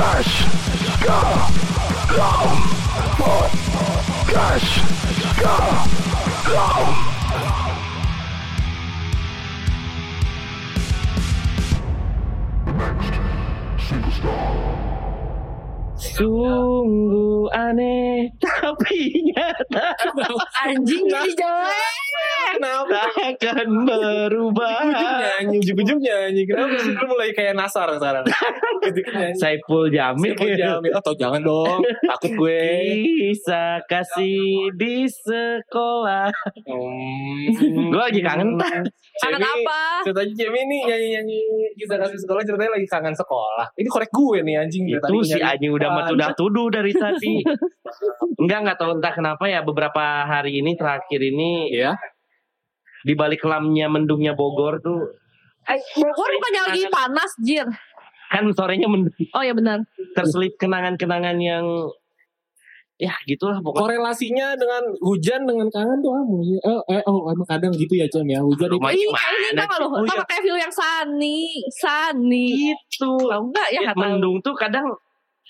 Cash Galam Podcast Galam Next Superstar. Sungguh aneh tapi nyata. Anjing jadi jelek. Kenapa? takkan berubah. Ujung nyanyi, ujung-ujung nyanyi. Kenapa sih lu mulai kayak nasar sekarang? Gitu. Saiful Jamil. Siapa jamin? Atau jangan dong, takut gue. Kisah kasih di sekolah. Hmm. Gue lagi kangen. Kangen apa? Ceritanya Jamie nih nyanyi-nyanyi kisah kasih sekolah ceritanya lagi kangen sekolah. Ini korek gue nih anjing. Itu si anjing udah udah tuduh dari tadi. Enggak enggak tahu entah kenapa ya beberapa hari ini terakhir ini Iya. Di balik kelamnya mendungnya Bogor tuh Eh, Bogor bukannya lagi panas, Jir. kan sorenya mendung Oh ya benar. terselip kenangan-kenangan yang ya gitulah pokoknya Korelasinya dengan hujan dengan kangen tuh apa? Eh, eh, oh emang kadang gitu ya Cem ya hujan itu. Rumah- Ih, gimana ini tau gak lo? sih? Oh, Tau iya. kayak film yang Sunny? Sunny. itu Tau gak ya? ya, tahu. mendung tuh kadang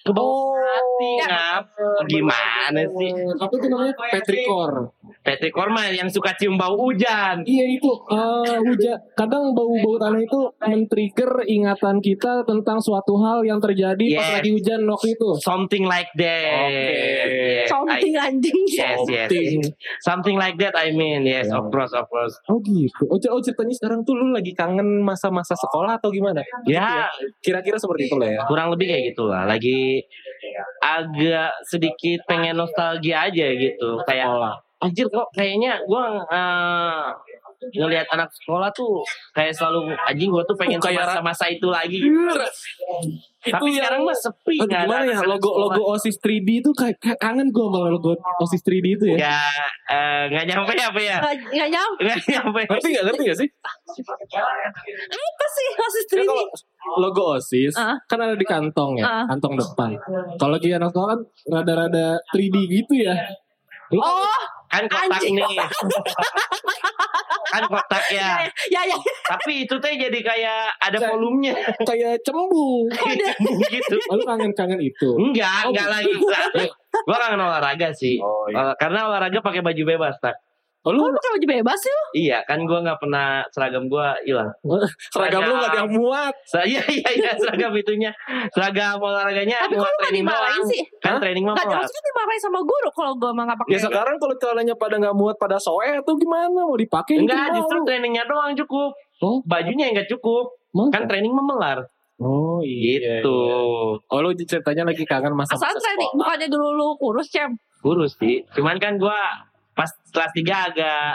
ke bawah hati Ya. ngap gimana sih Apa itu namanya? Petrikor. Patrick Korma yang suka cium bau hujan Iya itu eh, hujan. Kadang bau-bau tanah itu men-trigger ingatan kita tentang suatu hal yang terjadi pas Yes. lagi hujan waktu itu. something like that Oke. Yes, Something I- anjing. yes yes Something. something like that I mean yes Ya. of course of course Oh gitu. Oh, cer- oh ceritanya sekarang tuh lu lagi kangen masa-masa sekolah atau gimana? ya Kira-kira seperti itu lah ya. kurang lebih kayak gitulah lagi agak sedikit pengen nostalgia aja gitu kayak Sekolah. Anjir kok kayaknya gua eh, ngelihat anak sekolah tuh kayak selalu anjing gua tuh pengen Oh, kayak masa-masa itu lagi Itu tapi yang- sekarang mah sepi Aduh, nggak ada gimana ya logo sekolah. logo OSIS 3D itu kayak kangen gue sama logo OSIS 3D itu ya. ya eh, nggak nyampe apa ya Gak, gak nyampe. nggak nyampe Ngerti gak ngerti gak sih? Apa sih Osis Kan 3D? kalau logo OSIS Ah. kan ada di kantong ya, Ah. kantong depan. Kalau lagi anak sekolah kan rada-rada 3D gitu ya. Lu Oh, kan kotak Anjing. nih. Kan kotak ya. Ya ya. tapi itu teh jadi kayak ada Kayak- volumenya. kayak cembung. gitu. Oh, Lu kangen-kangen itu. enggak Oh, enggak. Lagi gua kangen olahraga sih. Oh, Eh, karena olahraga pakai baju bebas tak Oh, lu pakai baju bebas sih lu? iya kan gua nggak pernah seragam gua hilang seragam lu gak ada yang muat. Sa- iya iya iya seragam itunya seragam olahraganya Tapi kok lu gak training dimarahin sih? kan Hah? training mah Gak, muat. maksudnya dimarahin sama guru kalau gue emang gak pakai. Ya sekarang kalau celananya pada nggak muat pada soe tuh gimana mau dipakai? enggak gitu justru malu. trainingnya doang cukup Oh. bajunya enggak cukup Masa? kan training memelar Oh iya. gitu iya. Oh lu ceritanya lagi kangen masa Asal training, bukannya dulu lu kurus, Cem. kurus sih cuman kan gua pas kelas 3 agak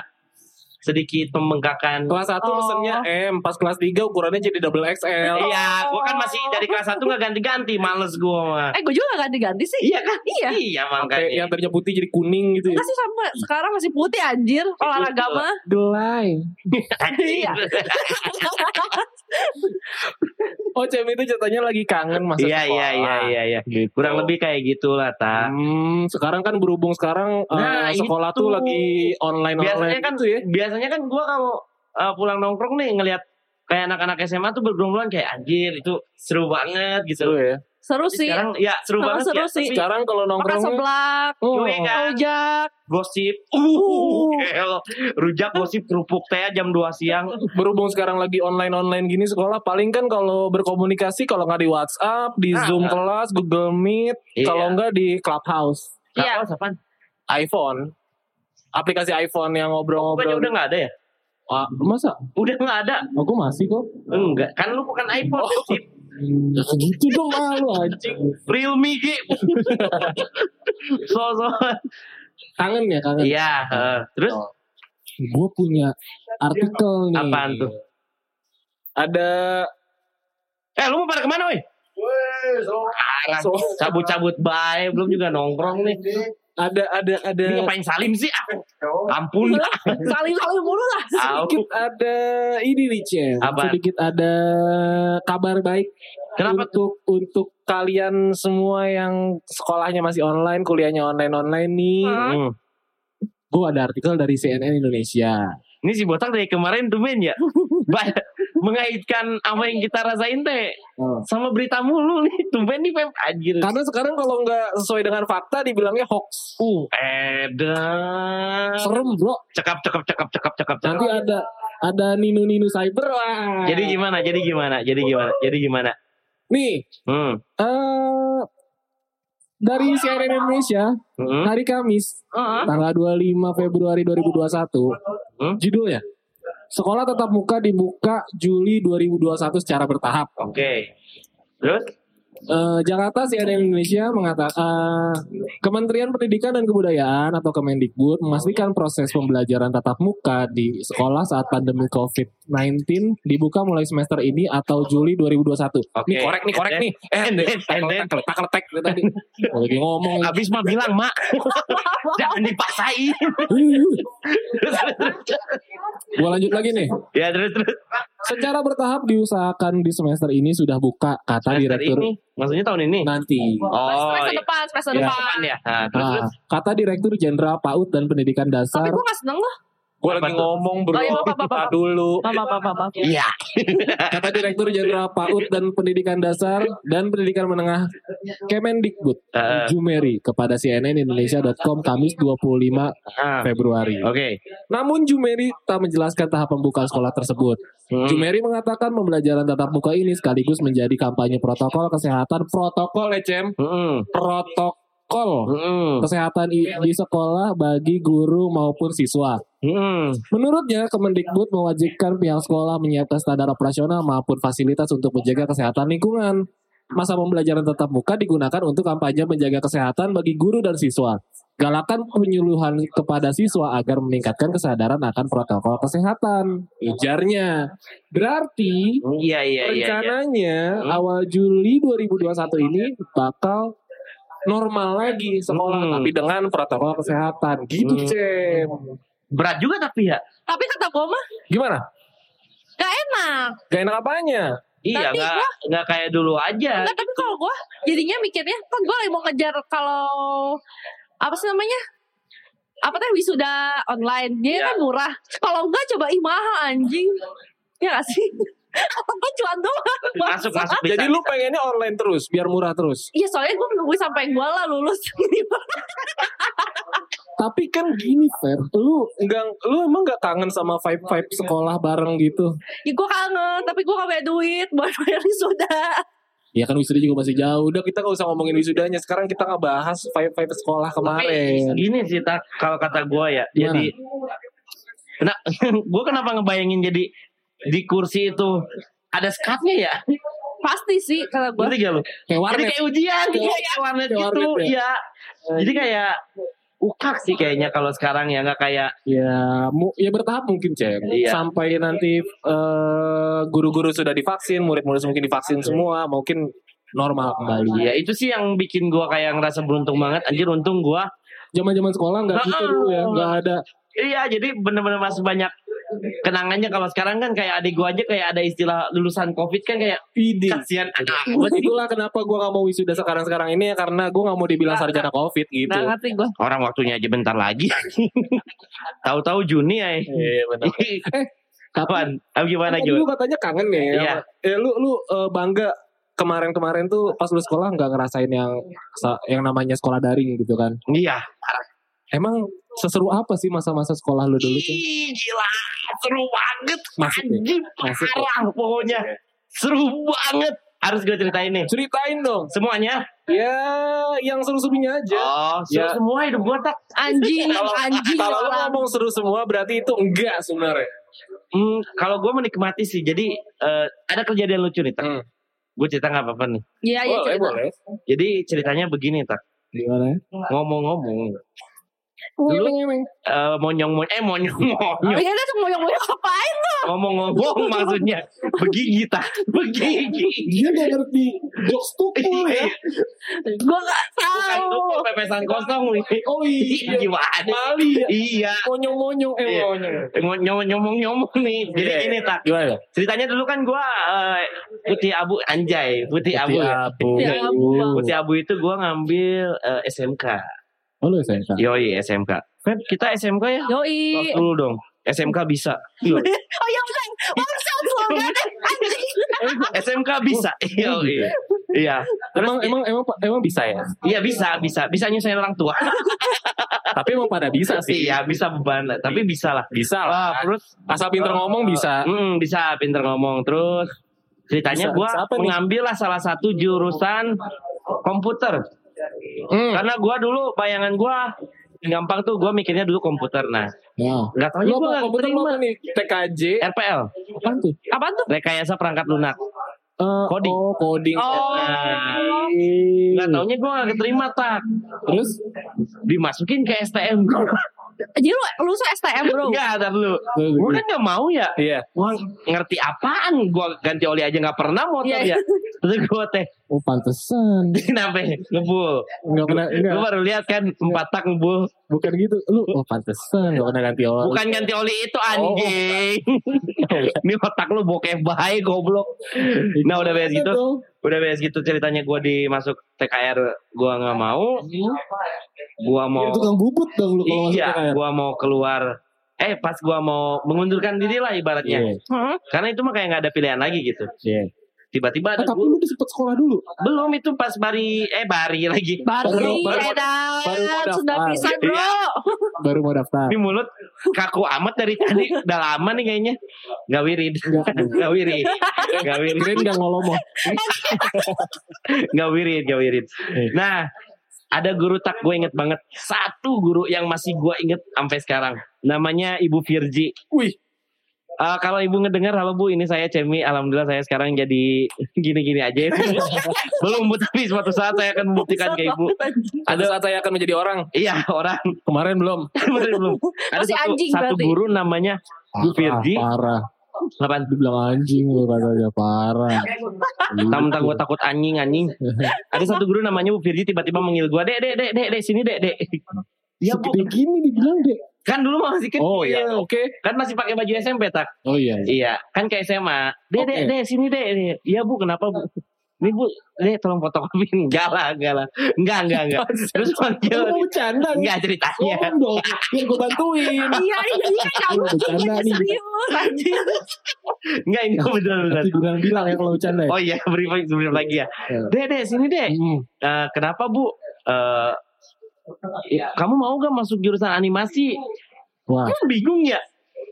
sedikit pembengkakan Kelas 1 Oh. pesennya M, pas kelas 3 ukurannya jadi double XL. Iya, gua kan masih dari kelas 1 nggak ganti-ganti, males gua mah. Eh, gue juga gak ganti-ganti sih. Iya kan? Iya. Iya Sampai makanya. yang tadinya putih jadi kuning gitu ya. Enggak sih sama sekarang masih putih anjir olahraga mah. Gelai. Iya. Oh Cem itu ceritanya lagi kangen masa Iya sekolah. iya iya iya iya. Gitu. Kurang lebih kayak gitulah ta. Hmm, sekarang kan berhubung sekarang eh, Nah, sekolah itu. tuh lagi online Biasanya online kan gitu ya. Biasanya kan gua kalau uh, pulang nongkrong nih ngelihat kayak anak-anak SMA tuh berdua kayak anjir itu seru banget gitu. Seru ya. Seru sih. Sekarang ya seru Seru, banget seru ya. sih. Sekarang kalau Makan nongkrongnya seblak, oh, Yoi, kan? rujak. gosip. Uh, gelo. rujak gosip kerupuk teh jam 2 siang. berhubung sekarang lagi online online gini sekolah paling kan kalau berkomunikasi kalau nggak di WhatsApp, di Ah, Zoom ah. kelas, Google Meet, Iya. kalau nggak di Clubhouse, Iya. Apa apaan? iPhone, aplikasi iPhone yang Bukannya ngobrol-ngobrol. udah nggak ada ya? Ah, masa? Udah nggak ada. Aku masih kok. Enggak, kan lu bukan iPhone. Oh. Segitu dong malu anjing. Realme G. so so. Kangen ya kangen. Iya, heeh. terus Gue punya artikel nih. Apaan tuh? Ada eh lu mau pada ke mana woi? Arah So- cabut-cabut bae belum juga nongkrong nih. Ada ada ada Ini ngapain salim sih? Ah, Ampun. Saling-saling mulu lah. sedikit ada ini nih. Apa? Sedikit ada kabar baik Kenapa untuk untuk kalian semua yang sekolahnya masih online, kuliahnya online-online nih. Hmm. Gue ada artikel dari CNN Indonesia. Ini si botak dari kemarin tuh men ya. mengaitkan apa yang kita rasain teh Hmm. sama berita mulu nih. Tumben nih Pep anjir. Karena sekarang kalau nggak sesuai dengan fakta dibilangnya hoax. Uh, edan. Serem bro. Cekap cekap cekap cekap cekap. Nanti ada ada ninu ninu cyber wah. Jadi gimana? Jadi gimana? Jadi gimana? Jadi gimana? nih Hmm. eh dari CNN Indonesia Hmm. hari Kamis Heeh. tanggal 25 Februari 2021 Hmm? judulnya Sekolah tetap muka dibuka Juli 2021 secara bertahap. Oke. Terus? Eh, Jakarta CNN Indonesia mengatakan Kementerian Pendidikan dan Kebudayaan atau Kemendikbud memastikan proses pembelajaran tatap muka di sekolah saat pandemi COVID-19 dibuka mulai semester ini atau Juli 2021. Oke. Nih korek nih korek nih. Eh, And then, and then. letak letak tadi. Lagi ngomong. Habis mah bilang, Mak. Jangan dipaksain. Gua lanjut lagi nih. Ya, terus, terus. Secara bertahap diusahakan di semester ini sudah buka kata Semester direktur ini. Maksudnya tahun ini? nanti. Oh, semester iya. depan, semester Ya. depan. Ya. Nah, terus, Nah, terus. kata Direktur Jenderal PAUD dan Pendidikan Tapi Dasar. gue gak seneng loh. Gue Apa lagi tuh? ngomong bro. Oh, iya, maaf, maaf. Tar dulu. Maaf, maaf, maaf, maaf. Iya. Kata Direktur Jenderal PAUD dan Pendidikan Dasar dan Pendidikan Menengah Kemendikbud Eh, Jumeri kepada cnnindonesia.com Kamis 25 ah, Februari. Oke. Namun Jumeri tak menjelaskan tahap pembukaan sekolah tersebut. Hmm. Jumeri mengatakan pembelajaran tatap muka ini sekaligus menjadi kampanye protokol kesehatan protokol ya Cem Hmm. protokol Hmm. kesehatan i- di sekolah bagi guru maupun siswa. Hmm. Menurutnya, Kemendikbud mewajibkan pihak sekolah menyiapkan standar operasional maupun fasilitas untuk menjaga kesehatan lingkungan. Masa pembelajaran tatap muka digunakan untuk kampanye menjaga kesehatan bagi guru dan siswa. Galakan penyuluhan kepada siswa agar meningkatkan kesadaran akan protokol kesehatan. Ujarnya. Berarti Iya, iya, iya. iya. rencananya Hmm. awal Juli 2021 ini bakal normal lagi sekolah Hmm. tapi dengan protokol kesehatan. Gitu, Hmm. Cem. Berat juga tapi ya. Tapi kata gue mah Gimana? gak enak. Gak enak apanya? Iya, Tapi nggak nggak kayak dulu aja. Enggak, tapi kalau gue jadinya mikirnya kan gue lagi mau ngejar kalau apa sih namanya? Apa teh wisuda online. Dia Iya. kan murah. Kalau enggak coba ih mahal anjing. Ya gak sih? Atau gue cuan doang. Masuk, masuk. bisa, Jadi lu pengennya online terus, biar murah terus. Iya soalnya gue nunggu sampai gue lah lulus. Tapi kan gini, Fer. Lu enggak, lu emang gak kangen sama vibe-vibe sekolah bareng gitu? ya gue kangen. Tapi gue gak punya duit buat bayar wisuda. Ya kan wisuda juga masih jauh. Udah kita gak usah ngomongin wisudanya. Sekarang kita ngebahas vibe-vibe sekolah Tapi kemarin. gini sih tak kalau kata gue ya. Jadi kena, gue kenapa ngebayangin jadi di kursi itu ada skatnya ya? Pasti sih kata gue. Berarti gak lu? Kayak Jadi warnet. kayak ujian, Kayak- kayak warnet kayak gitu, warnet ya. Jadi kayak ukak sih kayaknya kalau sekarang ya nggak kayak Ya, mu, ya bertahap mungkin, Cem. Iya. Sampai nanti eh, guru-guru sudah divaksin, murid-murid mungkin divaksin semua, mungkin normal kembali. ya itu sih yang bikin gua kayak ngerasa beruntung banget. Anjir untung gua. Zaman-zaman sekolah nggak gitu ya, nggak ada. Iya, jadi bener-bener masih banyak kenangannya kalau sekarang kan kayak adik gua aja kayak ada istilah lulusan covid kan kayak Ide. kasihan anak gua sih. Itulah kenapa gue gak mau wisuda sekarang-sekarang ini ya karena gue gak mau dibilang sarjana covid gitu. Gak ngerti gue. orang waktunya aja bentar lagi. Tahu-tahu Juni ya. Iya benar. Kapan? Apa gimana Jun? lu katanya kangen ya. Iya. Eh lu lu eh, bangga kemarin-kemarin tuh pas lu sekolah nggak ngerasain yang yang namanya sekolah daring gitu kan. Iya. Emang seseru apa sih masa-masa sekolah lu dulu? Ih, gila, seru banget. Masuk ya? Anjing, ya? parah pokoknya. Seru banget. Harus gue ceritain nih. Ceritain dong. Semuanya. Ya yang seru-serunya aja. Oh, seru Ya. semua hidup gue tak. Anjing, Kalau anjing kalau lu ngomong seru semua berarti itu enggak sebenarnya. Hmm, kalau gue menikmati sih. Jadi eh, ada kejadian lucu nih, tak. Hmm. Gue cerita nggak apa-apa nih. Iya, iya boleh, cerita. boleh. Jadi ceritanya begini, tak. Gimana? Ngomong-ngomong, Ngemeng-ngemeng. eh monyong-monyong, eh monyong-monyong. Iya, dia tuh moyong-moyong ngapain? Ngomong-ngomong maksudnya. Begigi, tak. Begigi. Dia gak ngerti jokes tukul ya. Gue gak Bukan tahu. tuh pepesan kosong nih. Oh iya. Gimana? Mali ya. Iya. Monyong-monyong. Eh Iya. monyong. Nyomong-nyomong nih. Jadi Iya. ini tak. Gimana? Ceritanya dulu kan gua eh, putih abu anjay, putih, abu. ya. abu. Putih abu. Putih abu itu gua ngambil eh, SMK. Oh lu SMK. Yoi SMK. Feb, kita SMK ya? Yoi. Tos dulu dong. SMK bisa. Iya. Oh benar. Bangsat slogannya anjing. SMK bisa. Iya, iya. Iya. Terus Emang emang emang emang bisa ya. iya bisa, bisa, bisa nyusahin orang tua. Tapi emang pada bisa sih. Iya, bisa beban, tapi bisa lah. Bisa Wah, lah. terus Asal pinter ngomong bisa. Hmm, bisa pinter ngomong terus ceritanya nih? mengambil lah salah satu jurusan komputer Hmm. karena gua dulu bayangan gua gampang tuh gua mikirnya dulu komputer nah Ya. nggak tahu apa nggak terima apa nih? TKJ. RPL Apaan tuh? Apaan tuh? rekayasa perangkat lunak Eh, Coding. Oh, coding. Oh. Nah, nggak taunya gua nggak keterima tak Terus dimasukin ke STM Jadi lu lu tuh STM bro. nggak ada dulu gua kan nggak mau ya Iya. gua ngerti apaan gua ganti oli aja nggak pernah motor Iya. ya terus gua teh Oh, pantesan. kenapa ngebul Enggak pernah Lu enggak. baru lihat kan empat tak ngebul Bukan gitu. Lu oh pantesan enggak pernah ganti orang. Bukan ganti oli itu anjing. Ini otak lu bokeh baik goblok. Nah udah beres gitu. Udah beres gitu ceritanya gua dimasuk TKR gua nggak mau. Gua mau Ya, tukang bubut dong lu kalau Iya, gua mau keluar eh pas gua mau mengundurkan diri lah ibaratnya. Iya. Hmm? Karena itu mah kayak nggak ada pilihan lagi gitu. Iya. Tiba-tiba ada Ah, tapi lu udah sempet sekolah dulu. belum itu pas bari eh bari lagi. Baru Baru- baru- edan baru mau sudah bisa bro. Baru mau daftar. Ini mulut kaku amat dari tadi. Udah lama nih kayaknya. Gak wirid. Nggak. Gak wirid. Gak wirid. Kirain enggak ngolomoh. Gak wirid, gak wirid. Eh. Nah, ada guru tak gue inget banget. Satu guru yang masih gue inget sampai sekarang. Namanya Ibu Virji. Wih, Eh, kalau ibu ngedengar, halo bu, ini saya Cemi. Alhamdulillah saya sekarang jadi gini-gini aja. Belum bu, tapi suatu saat saya akan membuktikan ke ibu. ada saat saya akan menjadi orang. Iya, orang. Kemarin belum. Bener belum. Ada Masih satu, anjing satu berarti. guru namanya Bu Virji. Parah. Apaan? Dibilang anjing lu katanya parah. Mentang-mentang gue takut anjing anjing. Ada satu guru namanya Bu Virji tiba-tiba manggil gue, dek, dek, dek, dek, dek, sini dek, dek. Iya bu, Segede gini dibilang deh. Kan dulu masih kecil. Oh ya, oke. Kan masih pakai baju SMP tak? Oh iya. Iya, kan kayak SMA. Dek, dek, Oke. dek, sini dek. Iya bu, kenapa bu? Ini bu, dek tolong fotokopi. Enggak lah, enggak lah. Enggak, enggak, enggak. Terus manggil. Lu mau bercanda? Enggak ceritanya. Ngomong dong, biar gue bantuin. Iya iya iya kamu Bercanda nih. serius. Enggak, ini benar-benar. Nanti bilang-bilang ya kalau bercanda ya. Oh iya, beri beri lagi ya. Ya. Dek, dek, sini dek. Hmm. Eh, kenapa bu? Eh, kamu mau gak masuk jurusan animasi? Wah, Kan bingung ya.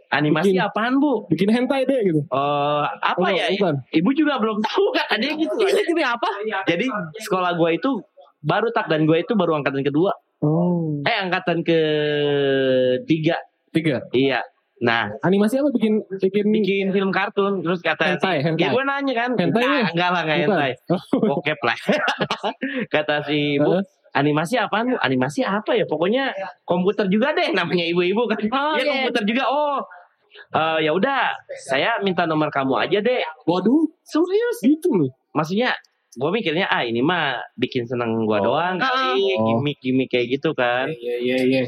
Animasi Bikin. apaan bu? bikin hentai deh gitu. Eh, apa Oh, ya? bukan. Ibu juga belum tahu kan ada gitu. Ini demi apa? Jadi sekolah gue itu baru tak dan gue itu baru angkatan kedua. Oh. Eh angkatan ketiga. Tiga. Iya. Nah, Animasi apa bikin bikin bikin film kartun terus kata Hentai, hentai. Ya gue nanya kan. Hentai Enggak, ya? enggak lah enggak hentai. Bokep lah. kata si ibu, Heeh. Animasi apaan bu? Animasi apa ya? Pokoknya komputer juga deh namanya ibu-ibu kan. Oh, ya iya. komputer juga. Oh. eh, ya udah, saya minta nomor kamu aja deh. Waduh, Serius? gitu loh. Maksudnya gue mikirnya ah ini mah bikin seneng gua Oh. doang kali Oh. gimmick-gimmick kayak gitu kan. Iya iya iya.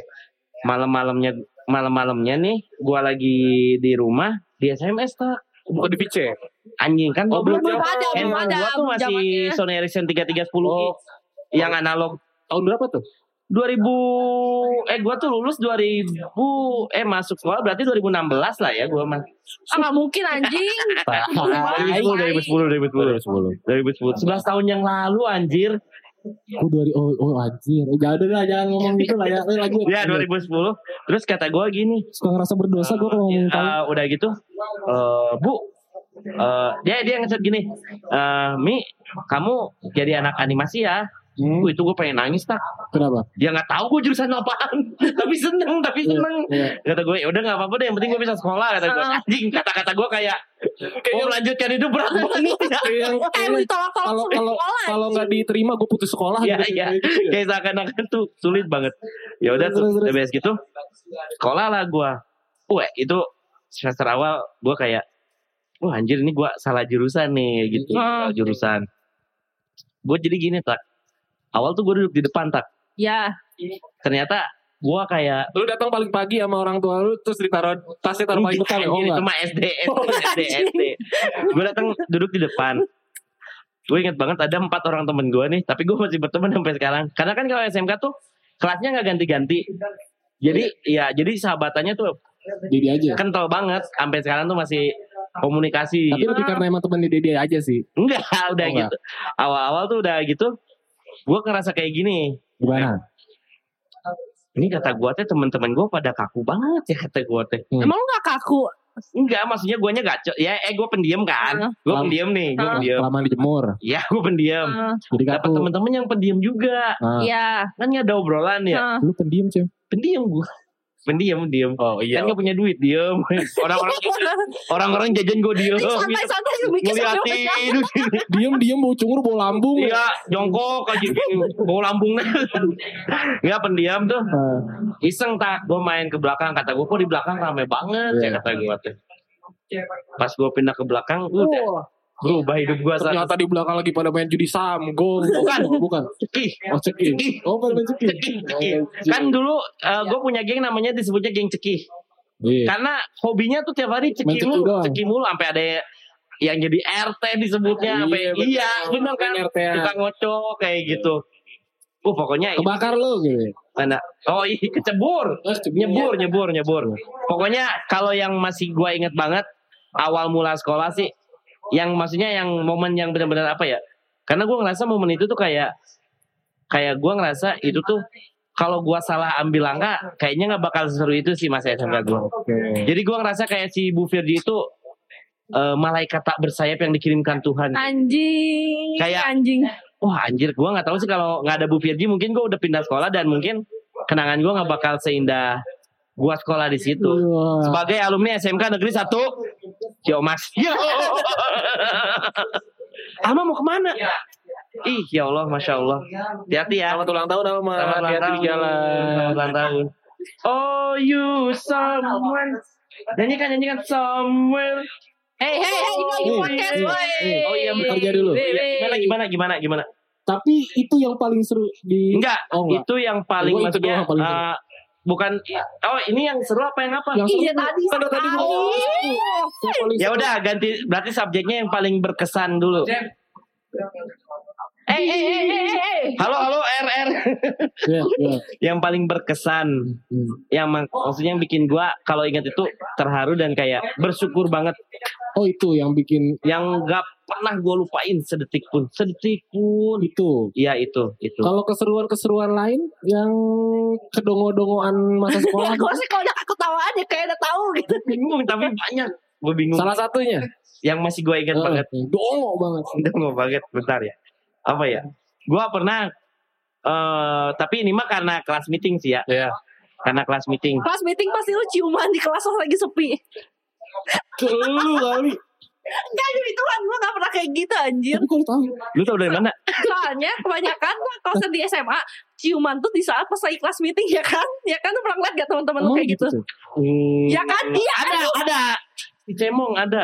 Malam-malamnya malam-malamnya nih gua lagi di rumah di SMS tak Bukan di VC. anjing kan Oh, gua belum Belum ada, belum ada. gua tuh masih. Sony Ericsson 3310 Oh, yang analog tahun berapa tuh? 2000 eh gua tuh lulus 2000 eh masuk sekolah berarti 2016 lah ya gua mah. Ah nggak mungkin anjing. 2010 2010 2010 2010 11 tahun yang lalu anjir. Oh, dari oh, oh anjir. Jangan deh lah, jangan ngomong gitu lah ya. Eh, lagi. Ya 2010. Terus kata gua gini, Suka ngerasa berdosa gue kalau ngomong. Eh, udah gitu eh bu eh, dia dia ngechat gini eh mi kamu jadi anak animasi ya Hmm, Wih, itu gue pengen nangis tak kenapa? dia nggak tahu gue jurusan apaan tapi seneng tapi seneng Iya. kata gue ya udah nggak apa-apa deh yang penting gue bisa sekolah kata gue Ah. anjing kata-kata gue kayak mau melanjutkan hidup berat banget ya lu ditolak-tolak kalau kalau sekolah. kalau nggak diterima gue putus sekolah Iya, gitu. iya. Kayak gitu ya. kayak seakan-akan tuh sulit banget ya udah tuh terus, udah gitu sekolah lah gue Wah itu semester awal gue kayak wah anjir ini gue salah jurusan nih gitu Hmm. salah jurusan gue jadi gini tak awal tuh gue duduk di depan tak. Ya. ternyata gue kayak Lu datang paling pagi sama orang tua lu terus ditaruh tasnya taruh paling depan? Oh enggak. mah SD Oh, SD SD. Gue datang duduk di depan. Gue inget banget ada empat orang temen gue nih tapi gue masih berteman sampai sekarang. Karena kan kalau SMK tuh kelasnya nggak ganti-ganti. Jadi ya jadi sahabatannya tuh Didi aja. kental banget. Sampai sekarang tuh masih komunikasi. Tapi lebih karena emang temen Didi aja sih. enggak udah Oh, gitu. awal-awal tuh udah gitu gue ngerasa kayak gini Gimana? ini kata gue teh teman-teman gue pada kaku banget ya kata gue teh Emang lu gak kaku? enggak maksudnya guanya gaco ya eh gue pendiam kan Heeh. gue Lam- pendiam nih gue Heeh. pendiam Lama dijemur. ya gue pendiam Ah, Jadi dapat teman-teman yang pendiam juga Iya. kan nggak ada obrolan ya Ah. Lu pendiam, Cem. pendiam gue pendiam diem Oh kan nggak punya duit diem orang-orang orang-orang jajan gue diem Ini santai-santai yang bikin sambil ngeliatin. Diem-diem bau cungur, bau lambung. iya jongkok aja bawa lambungnya nggak pendiam tuh. Ah, iseng tak. Gue main ke belakang. Kata gue kok di belakang rame banget? Ya Iya. kata gue tuh. Pas gue pindah ke belakang udah. Wah, berubah hidup gue saat ternyata di belakang lagi pada main judi samgong. Bukan. bukan. Cekih. Oh, cekih. Cekih. Oh, pada main cekih. Oh, kan dulu gue punya geng namanya disebutnya geng cekih Iya. karena hobinya tuh tiap hari cekih mulu cekih mulu sampai ada yang jadi RT disebutnya sampai Iya, iya bener kan tukang ngocok kayak gitu uh pokoknya itu Kebakar lu gitu. mana oh iya kecebur nyebur nyebur nyebur pokoknya kalau yang masih gua inget banget awal mula sekolah sih yang maksudnya yang momen yang benar-benar apa ya karena gua ngerasa momen itu tuh kayak kayak gua ngerasa itu tuh kalau gua salah ambil langkah kayaknya nggak bakal seru itu sih masa SMK gua Oke. jadi gua ngerasa kayak si Bu Firdi itu eh, malaikat tak bersayap yang dikirimkan Tuhan Anjing. Kayak- anjing. wah anjir gua nggak tahu sih kalau nggak ada Bu Firdi mungkin gua udah pindah sekolah dan mungkin kenangan gua nggak bakal seindah gua sekolah di situ sebagai alumni SMK Negeri 1 Ciomas. Yo. Ama mau ke mana? Ih ya Allah, masya Allah. Hati-hati ya. Selamat ulang tahun ulang Hati-hati di tahun. jalan. Selamat ulang tahun. Oh you someone. Nyanyikan nyanyikan somewhere. Hei, hei, hei, ini lagi Hey, podcast, hey, woi. hey. Oh iya, bekerja dulu. Gimana gimana gimana gimana? Tapi itu yang paling seru di Enggak, Oh, enggak. itu yang paling itu maksudnya paling seru. eh, bukan oh ini yang seru apa yang apa? yang Iya seru. tadi Ada tadi gua- yang paling Ya udah ganti berarti subjeknya yang paling berkesan dulu. Eh, eh, eh, eh, eh, eh. Halo halo RR. Iya, iya. yang paling berkesan Hmm. yang mak- maksudnya yang bikin gua kalau ingat itu terharu dan kayak bersyukur banget Oh itu yang bikin yang gak pernah gua lupain sedetik pun. Sedetik pun. Itu. iya itu itu. Kalau keseruan-keseruan lain yang kedongo-dongoan masa sekolah Gue sih kalau udah ketawa aja kayak udah tahu gitu. bingung tapi banyak. Gue bingung. Salah satunya? Yang masih gua ingat banget. dongo banget. mau banget bentar ya. Apa ya? Gua pernah eh tapi ini mah karena kelas meeting sih ya. Iya. karena kelas meeting. Kelas meeting pasti lu ciuman di kelas lagi sepi. Lu kali. Enggak demi Tuhan gue gak pernah kayak gitu anjir. Tapi tahu? lu tau dari mana Soalnya kebanyakan kalau di SMA ciuman tuh di saat pas lagi kelas meeting ya kan? Ya kan lu pernah ngeliat gak teman-teman lu Emang kayak gitu? Cem? Hmm, Ya kan? Iya ada ada si cemong ada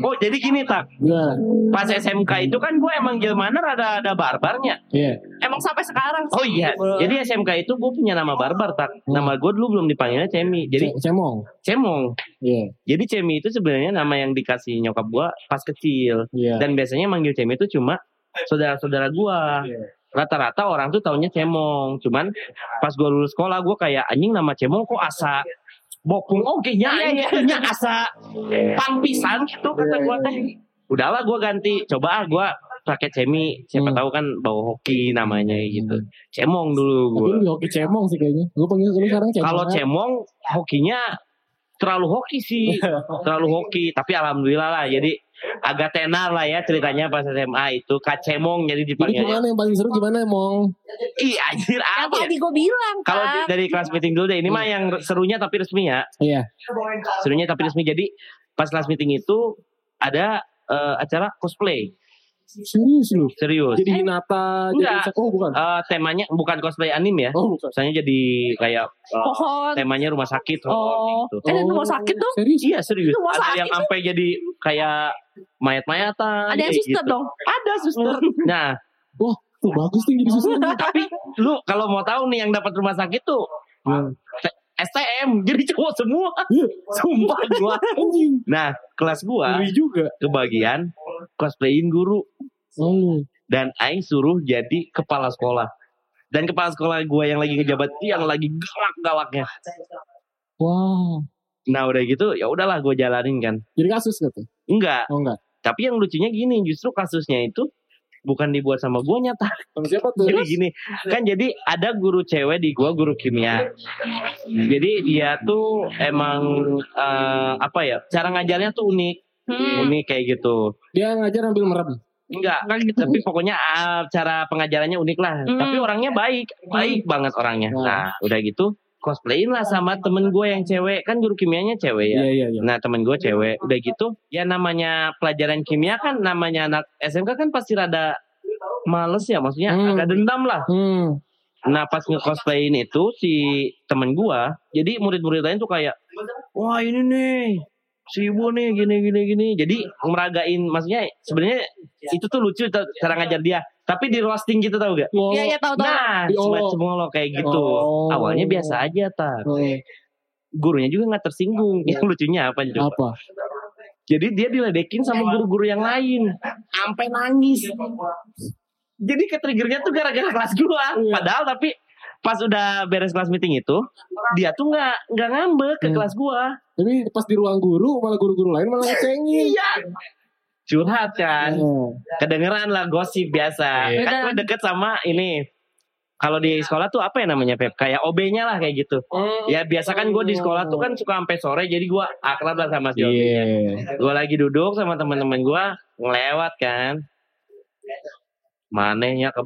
oh jadi gini tak Gimana? pas SMK itu kan gue emang gimana rada ada barbarnya. Iya. Emang sampai sekarang sih. Oh iya, jadi SMK itu gue punya nama barbar tak. Nama gue dulu belum dipanggilnya Cemi, jadi Ce- Cemong. Cemong. Iya. Jadi Cemi itu sebenarnya nama yang dikasih nyokap gue pas kecil. Iya. Dan biasanya manggil Cemi itu cuma saudara-saudara gue. Iya. Rata-rata orang tuh taunya Cemong. Cuman pas gue lulus sekolah gue kayak anjing nama Cemong kok asa bokung oke nya Iya, ini nya asa pampisan gitu kata gue teh. Udahlah gue ganti, coba ah gue pakai Cemi. Siapa Hmm. tahu kan bawa hoki namanya gitu. Cemong dulu gue. di hoki cemong sih kayaknya. Gue panggil lu sekarang cemong. Kalau aja. cemong hokinya terlalu hoki sih, terlalu hoki. Tapi alhamdulillah lah, jadi agak tenar lah ya ceritanya pas SMA itu Kak Cemong jadi Jadi dipanggil. gimana yang paling seru gimana Mong? Ih anjir Yang apa ya? tadi gue bilang Kalau kan. dari kelas meeting dulu deh, ini mah yang serunya tapi resmi ya. Iya. Serunya tapi resmi. Jadi pas kelas meeting itu ada eh, acara cosplay, Serius lu. serius. Jadi Hinata jadi Enggak. oh bukan. Eh, temanya bukan cosplay anim ya. Oh bukan. Misalnya jadi kayak eh, Pohon. temanya rumah sakit Oh. gitu. Eh, rumah sakit tuh? Serius? Iya serius. Rumah Ada sakit yang sampai jadi kayak mayat-mayatan. Ada yang suster gitu. dong. Ada suster. Nah, Tuh bagus tuh jadi susu. tapi lu kalau mau tahu nih yang dapat rumah sakit tuh T- STM jadi cowok semua. Iya. Sumpah gua. Anjing. Nah, kelas gua juga. kebagian cosplayin guru Oh. dan aing suruh jadi kepala sekolah. Dan kepala sekolah gua yang lagi ngejabat yang lagi galak-galaknya. Wow. Nah udah gitu ya udahlah gue jalanin kan. Jadi kasus gitu. Enggak. Oh enggak. Tapi yang lucunya gini, justru kasusnya itu bukan dibuat sama gue nyata. Sama siapa tuh? Jadi gini, kan jadi ada guru cewek di gua guru kimia. Jadi dia tuh emang eh, apa ya? Cara ngajarnya tuh unik, Hmm. unik kayak gitu. Dia ngajar ambil merem. Enggak, tapi pokoknya ah, cara pengajarannya unik lah. Hmm. Tapi orangnya baik, baik banget orangnya. Hmm. Nah, udah gitu cosplayin lah sama temen gue yang cewek kan guru kimianya cewek ya. Iya iya iya. Nah temen gue cewek udah gitu ya namanya pelajaran kimia kan namanya anak SMK kan pasti rada males ya maksudnya Hmm. agak dendam lah. Hmm. Nah pas nge-cosplayin itu si temen gua, jadi murid-murid lain tuh kayak, wah ini nih si ibu nih gini gini gini. Jadi meragain, maksudnya sebenarnya itu tuh lucu cara ngajar dia. Tapi di roasting gitu tau gak? Oh. Iya iya tahu tahu. Nah Oh. semacam lo kayak gitu. Oh. Awalnya biasa aja tak. Oh, Gurunya juga nggak tersinggung. Yang lucunya apa coba? apa? Jadi dia diledekin sama guru-guru yang lain. Sampai nangis. Jadi ketriggernya tuh gara-gara kelas gua. Iya. Padahal tapi pas udah beres kelas meeting itu, dia tuh nggak nggak ngambek ke Hmm. kelas gua. Tapi pas di ruang guru malah guru-guru lain malah ngecengin. Iya. Curhat kan. Oh. Kedengeran lah gosip biasa. Iya. Kan gua deket sama ini. Kalau di sekolah tuh apa ya namanya Pep? Kayak OB-nya lah kayak gitu. Ya biasa kan gue di sekolah tuh kan suka sampai sore jadi gua akrab lah sama si OB. Iya. gue lagi duduk sama teman-teman gue ngelewat kan manehnya ke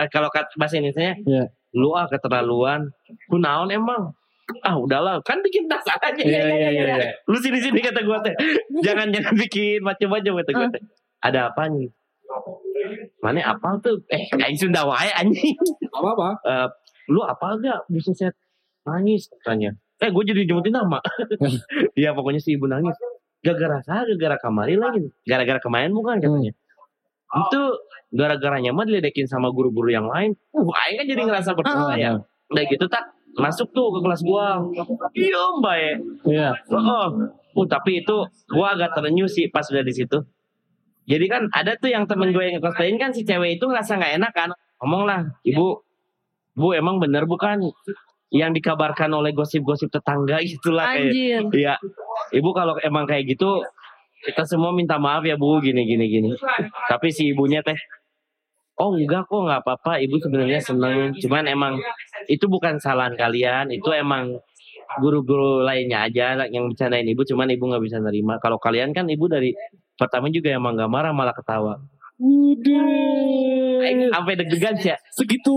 eh kalau kat bahasa Indonesia Iya. Lu ah keterlaluan. Ku naon emang? Ah udahlah. Kan bikin tas aja Iya iya iya. iya. lu sini sini kata gue teh. Jangan jangan bikin macam-macam kata gue teh. Ada apa nih? Mana apa tuh? Eh kayak Sunda wae anjing. Apa apa? Eh, lu apa gak? Bisa set. Nangis katanya. Eh gue jadi nyebutin nama. Iya pokoknya si ibu nangis. Gara-gara saya gara-gara kamari lagi. Gara-gara kemarin bukan katanya itu gara-garanya mah diledekin sama guru-guru yang lain uh aing kan jadi ngerasa bersalah ya. udah gitu tak masuk tuh ke kelas gua. Iya mbak ya. Iya. oh, uh, tapi itu gua agak terenyuh sih pas udah di situ. Jadi kan ada tuh yang temen gue yang ngekoslain kan si cewek itu ngerasa nggak enak kan. Ngomong lah ibu bu emang bener bukan yang dikabarkan oleh gosip-gosip tetangga itulah kayak Anjir. Iya, ibu kalau emang kayak gitu kita semua minta maaf ya bu, gini gini gini. Tapi si ibunya teh, oh enggak kok nggak apa-apa, ibu sebenarnya seneng. Cuman emang itu bukan kesalahan kalian, itu emang guru-guru lainnya aja yang bercandain ibu, cuman ibu nggak bisa nerima. Kalau kalian kan ibu dari pertama juga emang nggak marah malah ketawa. Udah. Sampai deg-degan sih ya. Segitu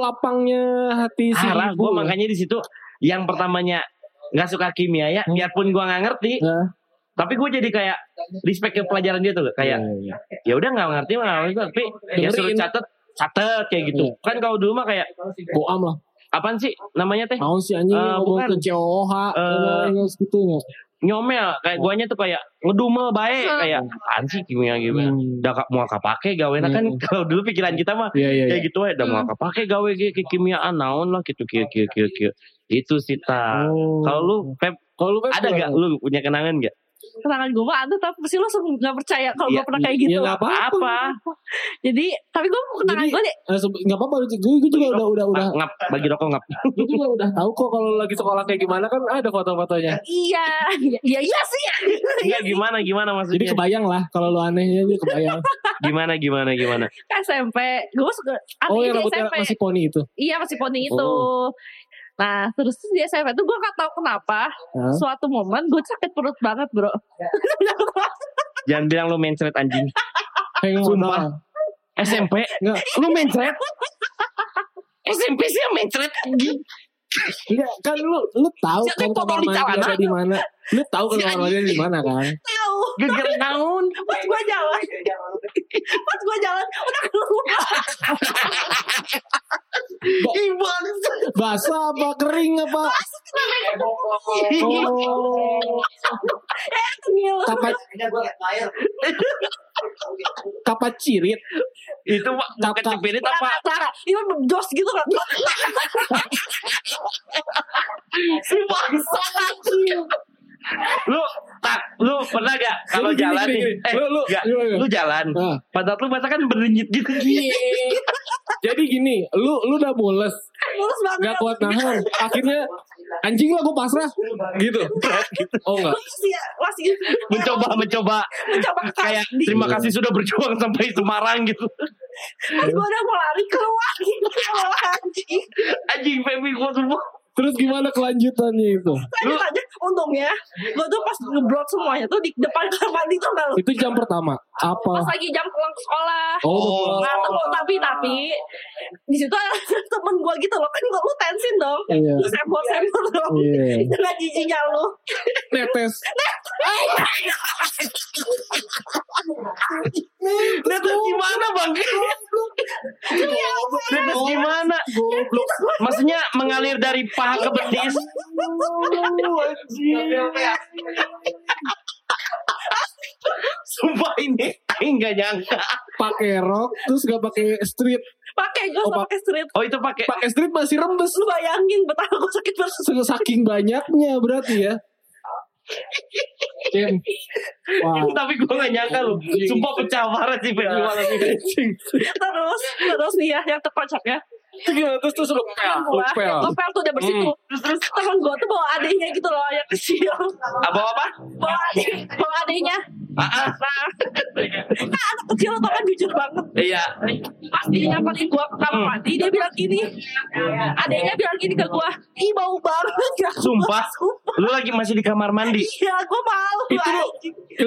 lapangnya hati si Arah ibu. gue makanya di situ yang pertamanya nggak suka kimia ya, Hmm. biarpun gue nggak ngerti, Nah. Tapi gue jadi kayak respect ke pelajaran dia tuh kayak Iya, iya. ya udah nggak ngerti mah nggak ngerti tapi ya suruh catet catet kayak gitu Iya. kan kalau dulu mah kayak Boam lah. apaan sih namanya teh Mau sih anjing Eh, ngomong bukan. ke COH. Eh, ngomong gitu ya. nyomel kayak guanya tuh kayak ngedumel baik kayak apaan sih kimia gitu Hmm. udah kak mau kapake gawe kan Hmm. kalau dulu pikiran kita mah iya. iya. kayak gitu ya udah mau kapake gawe ge kekimiaan naon lah gitu kieu kieu kieu kieu itu sih ta Oh. kalau lu Pep kalau lu Pep, ada gak lu punya kenangan gak Kenangan gue mah ada tapi pasti lo langsung gak percaya kalau Iya, gue pernah kayak gitu. Ya nggak apa-apa. apa Jadi tapi gue kenangan Jadi- gue deh. Eh, nggak apa-apa gue gue juga udah udah udah ngap bagi rokok ngap gue juga udah tahu kok kalau lagi sekolah kayak gimana kan ada foto-fotonya Iya, iya iya sih. Enggak gimana gimana jadi maksudnya kebayang lah kalau lu anehnya dia kebayang gimana gimana gimana SMP, gue ke oh yang rambutnya SMP. masih poni itu Iya masih poni itu. Nah terus di SMP tuh gue gak tahu kenapa Hah? suatu momen gue sakit perut banget bro. jangan bilang lu mencret anjing Sumpah. SMP Nggak. lu mencret SMP sih yang mencret anjing Enggak, kan lu lu tahu kan kamar di mandi di mana lu tahu kan kamar mandi di mana kan Tahu. geger naon Pas gue jalan, pas gue jalan udah keluar. basah apa? Kering apa? Oh kapat kapat cirit? Itu pak bukan cepirit apa? Tara, itu jos gitu kan. si bangsa lu tak lu pernah gak kalau gini, jalan gini, nih gini. eh Lu- lu- gak, gimana? lu jalan Nah, padahal lu masa kan berdenyit gitu jadi gini lu lu udah mules Mulus banget. nggak kuat nahan akhirnya Anjing lah gue pasrah. Gitu. Oh enggak. Gue masih masih mencoba mencoba mencoba kayak terima kasih sudah berjuang sampai Semarang gitu Pas gue udah mau lari keluar gitu anjing. anjing Feby gua semua Terus gimana kelanjutannya itu? Lanjut aja. Untungnya gue tuh pas ngeblok semuanya tuh di depan kamar mandi tuh nggak lu. Itu jam pertama. Apa? Pas lagi jam pulang ke sekolah. Oh, Nah, tuh, tapi tapi di situ ada temen gue gitu loh kan gue lu tensin dong. Iya. Lu sembor sembor dong. Iya. Dengan jijinya lu. netes. Netes gimana bang? Netes gimana? Maksudnya mengalir dari paha ke betis? Sumpah ini Aing nggak nyangka. Pakai rok terus gak pakai street. Pakai gue Oh, pakai street. Oh itu pakai. Pakai street masih rembes. Lu bayangin betapa gue sakit banget. Saking banyaknya berarti ya. Wah. Tapi gue gak nyangka loh. Sumpah pecah parah sih. Terus terus nih ya yang terkocaknya. Itu gimana? Terus terus lu pel, Temen lu gue pel. yang ngepel tuh udah bersih Hmm. tuh. Terus terus temen gue tuh bawa adiknya gitu loh yang kecil. Apa apa? Bawa adik, bawa adiknya. Ah, ah. Nah, nah anak kecil tuh kan jujur banget. Iya. Pas dia nyamperin gua ke kamar mandi, dia bilang gini. Adiknya bilang gini ke gua, ih bau banget ya. Sumpah. Sumpah. Lu lagi masih di kamar mandi. Iya, gua malu. Itu lu,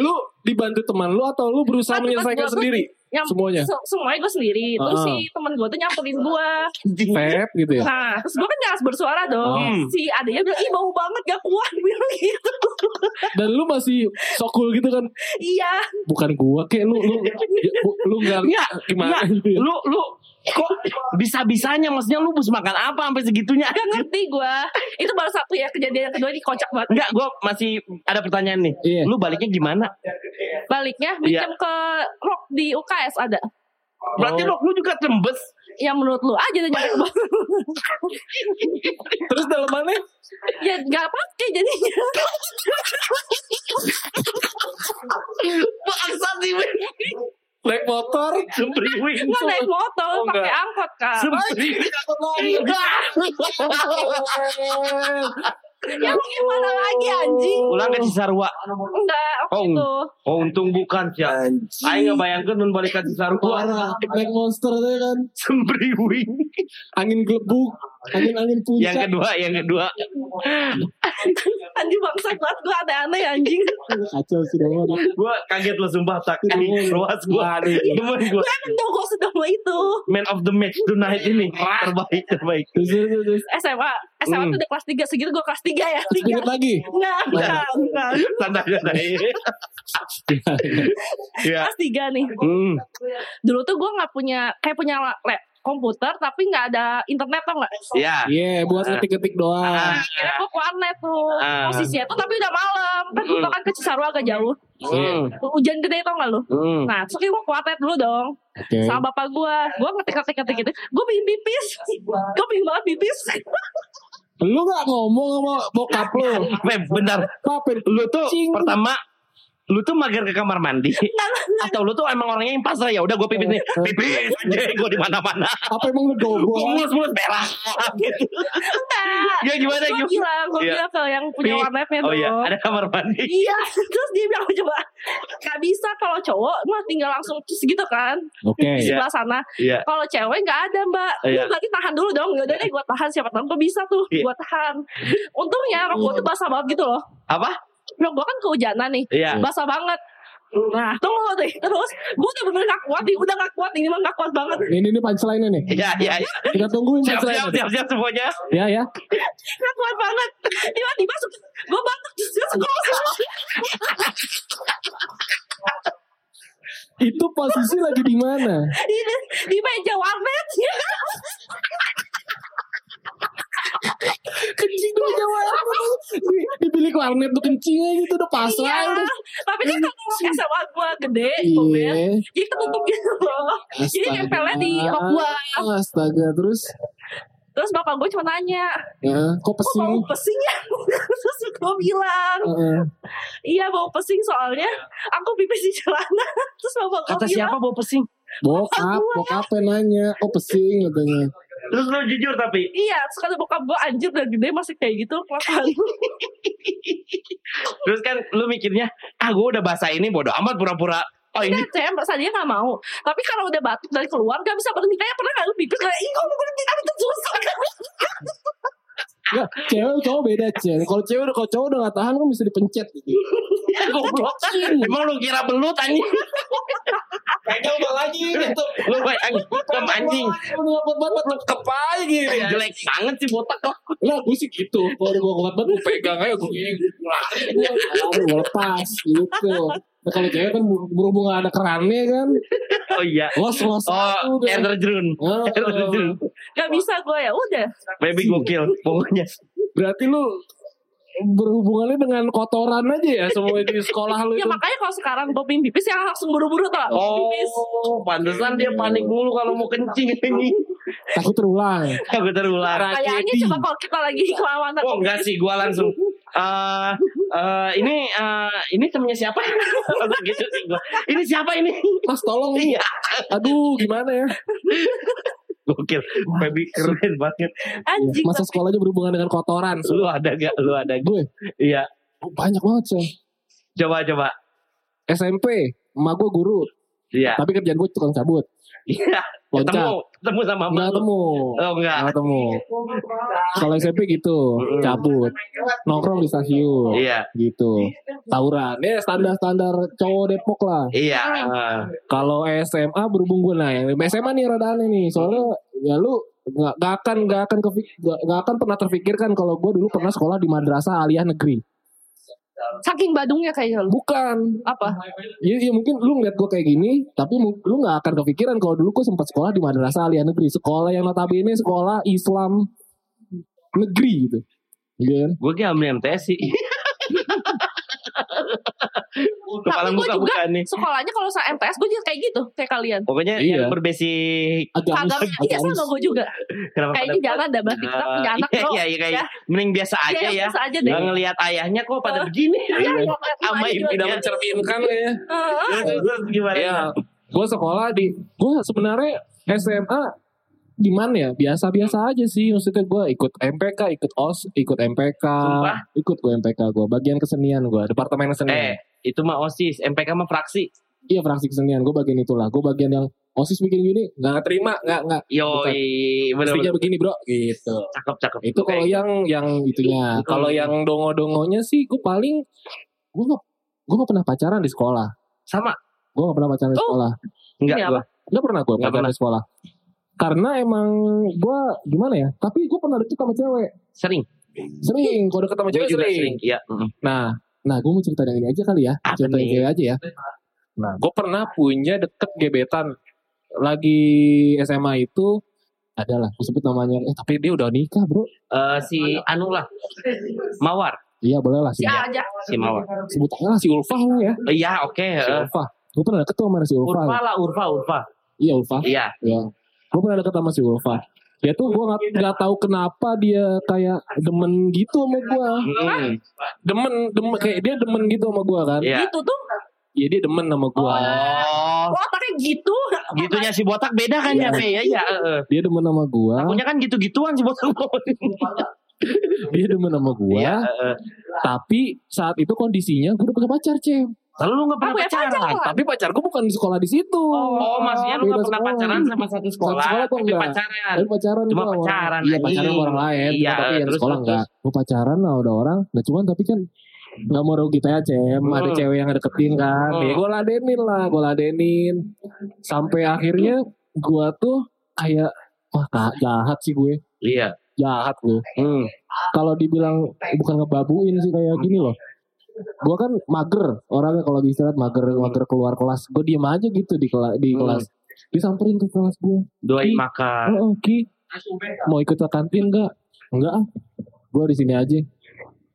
lu dibantu teman lu atau lu berusaha menyelesaikan teman gua tuh sendiri? Yang Semuanya? se- semuanya gue sendiri. Terus Ah. si temen gue tuh nyamperin gue. Vape gitu ya? Nah, terus gue kan jelas bersuara dong. Hmm. Si adiknya bilang, ih bau banget gak kuat. Bilang gitu. Dan lu masih sokul gitu kan? iya. Bukan gua, kayak lu lu ya, lu nggak Enggak, gimana enggak. gitu ya? Lu lu kok bisa-bisanya maksudnya lu bus makan apa sampai segitunya? Gak ngerti gue. Itu baru satu ya. Kejadian yang kedua ini kocak banget. Enggak, gue masih ada pertanyaan nih. Iya. Lu baliknya gimana? Baliknya Iya. minjem ke rock di UKS ada. Berarti Oh. lu, lu juga tembes. Yang menurut lu aja dan nyampe bawah. Terus dalamannya ya gak pakai jadinya. Bangsa sih. Naik motor, Sempriwing. Nggak naik motor, Oh, pakai angkot kak. Sempriwing. Ya mau gimana lagi anjing? Pulang ke Cisarua. Enggak, Oh, itu. Oh, untung bukan sih. Aing ngebayangkan nun balik ke Cisarua. Parah, naik monster tuh kan, Sempriwing. angin gelebuk, angin angin Yang puncak. kedua, yang kedua. Anjing bangsa banget gue aneh-aneh anjing. Kacau sih dong. Gue kaget lo sumpah tak. Ini ruas gue. Temen gue. Kan dong gue sudah mau itu. Man of the match tonight ini. Terbaik, terbaik. SMA. SMA Hmm. tuh udah kelas 3 segitu gue kelas 3 ya. Sedikit Tiga. lagi. Enggak, enggak, enggak. Santai, santai. Iya. Kelas 3 nih. Hmm. Dulu tuh gue gak punya, kayak punya la- le- komputer tapi gak ada internet tau gak? Iya. Iya, buat ngetik-ngetik doang. Ah. Kira gue ke warnet tuh. Ah. Posisinya tuh tapi udah malam. Kan gue Hmm. kan ke Cisarua agak jauh. Hmm. Hujan gede tau gak lu? Hmm. Nah, terus gue ke warnet dulu dong. Oke. sama bapak gue gue ngetik ngetik ngetik gitu gue pengen pipis gue pengen banget pipis Lu gak ngomong sama bokap lu? Weh, bentar. Papin. Lu tuh Cing. pertama lu tuh mager ke kamar mandi atau lu tuh emang orangnya yang pasrah ya udah gue pipis nih pipis aja gue di mana mana Apa emang lu gogo? mulus mulus merah gitu enggak ya gimana gue bilang gue Iya. bilang ke yang punya warnetnya oh dong iya ada kamar mandi Iya, terus dia bilang coba gak bisa kalau cowok mah tinggal langsung terus gitu kan Oke. di Iya. sebelah sana. iya Kalau cewek nggak ada mbak, Iya. lu berarti tahan dulu dong. Yaudah deh gue tahan siapa tahu gue bisa tuh, Iya. gue tahan. Untungnya rok gue tuh basah banget gitu loh. apa Rok gue kan kehujanan nih, iya basah banget. Nah, tunggu deh. Terus gue udah bener gak kuat nih, udah gak kuat ini mah gak kuat banget. Ini ini punchline nih. iya iya iya. Kita tungguin siap siap punchline. siap siap semuanya Ya ya. Gak kuat banget. Tiba-tiba gue batuk dia sekolah. Itu posisi lagi di mana? di, di meja warnet. Kencing tuh Jawa. Di, di bilik warnet tuh kencing aja gitu udah pasrah. Iya, udah. tapi kan kalau SMA gue gede, Iya. jadi ketutup gitu loh. Jadi nempelnya di rok gue. Astaga terus Terus bapak gue cuma nanya, ya, kok kok bau pesing? pesing ya? Terus gue bilang, Heeh. iya bau pesing soalnya aku pipis di celana. Terus bapak gue kata bilang, siapa bawa pesing Bokap, bokap yang nanya, kok pesing katanya. Terus lu jujur tapi Iya, terus kata bokap gue anjir udah gede masih kayak gitu terus kan lu mikirnya ah gue udah bahasa ini bodoh amat pura-pura oh ini Enggak, Cem, dia gak mau. Tapi kalau udah batuk dari keluar gak bisa berhenti. Kayak pernah gak lu pipis kayak, ih kok mau berhenti tapi itu Enggak, cewek cowok beda cewek. Kalau cewek udah kalau cowok udah gak tahan kan bisa dipencet gitu. goblok emang lu kira belut anjing Pegang lagi gitu. lu bayangin ke anjing Udah buat banget tekep aja gitu ya. jelek banget sih botak kok Lah gue sih gitu. Kalau udah gue kuat banget gue pegang aja gue Aduh gue lepas gitu. Nah, kalau cewek kan berhubung gak ada kerannya kan. oh iya Los los oh air terjun air terjun Gak bisa gue ya udah. baby gokil pokoknya Berarti lu berhubungannya dengan kotoran aja ya semua di sekolah lu Ya itu. makanya kalau sekarang gue pengen pipis ya langsung buru-buru tau gak? Pipis. oh pantesan dia panik mulu kalau mau kencing anjing Takut terulang. aku terulang Kayaknya coba kalau kita lagi kelawanan. Oh enggak sih, gua langsung eh eh, ini eh, ini temennya siapa? Gitu sih gua. Ini siapa ini? Mas tolong nih. Iya, Aduh gimana ya. Gokil. Baby keren banget. Anjing. Masa sekolah aja berhubungan dengan kotoran. Lu ada gak? Lu ada gak? Gue Iya. banyak banget sih. Coba coba. SMP, emak gue guru. Iya. Tapi kerjaan gue tukang cabut. Iya. Loncat. Ketemu, ketemu sama Nggak emak lu. ketemu. Oh enggak. Nggak ketemu. Kalau SMP gitu, cabut. Nongkrong di stasiun. Iya. Gitu. Tawuran. Ya standar-standar cowok Depok lah. Iya. Kalau SMA berhubung gue nah, yang SMA nih rada aneh nih. Soalnya ya lu nggak nggak akan nggak akan nggak akan pernah terpikirkan kalau gue dulu pernah sekolah di madrasah aliyah negeri. Saking badungnya kayaknya lu. Bukan. Apa? Ya, ya mungkin lu ngeliat gue kayak gini, tapi lu nggak akan kepikiran kalau dulu gue sempat sekolah di madrasah aliyah negeri, sekolah yang notabene sekolah Islam negeri gitu. Iya kan? Gue kayak ambil MTS sih. Kepala muka gue juga bukan nih. sekolahnya kalau saya MTS gue juga kayak gitu kayak kalian. Pokoknya Iya. yang berbasic mis- iya sama gue juga. kenapa Kayaknya pada- jangan ada berarti kita punya anak Iya, iya, iya, kayak Ya. mending biasa aja Iya, ya. biasa aja deh. Nggak ngelihat ayahnya kok pada begini. Iya, iya, Sama sama tidak mencerminkan ya. Gimana? Ya, gue sekolah di, gue sebenarnya SMA di mana ya? Biasa-biasa aja sih. Maksudnya gue ikut MPK, ikut OS, ikut MPK, Sumpah? ikut gue MPK gue. Bagian kesenian gue, departemen kesenian. Eh, itu mah OSIS, MPK mah fraksi. Iya fraksi kesenian, gue bagian itulah. Gue bagian yang OSIS bikin gini, nggak terima, nggak nggak. Yo, Mestinya begini bro, gitu. Cakep cakep. Itu kalau yang yang itunya. Kalau yang dongo-dongonya sih, gue paling gue nggak gue nggak pernah pacaran di sekolah. sama Gue nggak pernah pacaran di sekolah. enggak Ini gua. Nggak pernah gue pacaran di sekolah. Karena emang gue gimana ya? Tapi gue pernah deket sama cewek. Sering. Sering, kalau deket sama Gue cewek sering. sering. Iya. mm. Nah, nah gue mau cerita yang ini aja kali ya. Apa cerita yang nih? aja ya. Nah, gue pernah punya deket gebetan. Lagi SMA itu adalah gue sebut namanya. Eh tapi dia udah nikah bro. Eh, si Anu lah. Mawar. Iya boleh lah sih. Ya aja. Si Mawar. Sebut aja lah si Ulfa lah ya. Eh, Iya, oke. Si eh. Ulfa. Gue pernah deket tuh sama si Ulfa. Urfa lah, Urfa, Urfa. Iya Ulfa. Iya. Ya. Gue pernah deket sama si Ulfa. Dia tuh gue gak, nggak tahu kenapa dia kayak demen gitu sama gue. Mm. Demen, demen kayak dia demen gitu sama gue kan. Iya. Gitu tuh. Iya dia demen sama gue. Oh, Oh, otaknya gitu. gitunya si botak beda kan ya? Ya, ya. Dia demen sama gue. Akunya kan gitu-gituan si botak. Dia demen sama gue. Eh, eh. Tapi saat itu kondisinya gue udah punya pacar cem. Lalu lu gak pernah Apa ya, pacaran? pacar? Tapi pacar gue bukan di sekolah di situ. Oh, maksudnya lu gak pernah sekolah. pacaran sama satu sekolah, sekolah tuh tapi enggak. pacaran. Tapi pacaran Cuma orang- pacaran, Iya pacaran sama orang lain. Iya, tapi yang sekolah terus, enggak. Gue pacaran lah udah orang. Nah cuman tapi kan nggak mau rugi ya cem. Ada Hmm. cewek yang deketin kan. Hmm. Ya gue ladenin lah. Gue ladenin. Sampai akhirnya gue tuh kayak wah kak, jahat sih gue. Iya. Jahat gue. Hmm. Kalau dibilang bukan ngebabuin sih kayak gini loh. Gue kan mager orangnya kalau bisa mager mager keluar kelas. Gue diem aja gitu di kelas di Hmm. kelas. Disamperin ke kelas gue. Doain makan. Oh, Ki, mau ikut ke kantin enggak? Enggak ah. Gue di sini aja.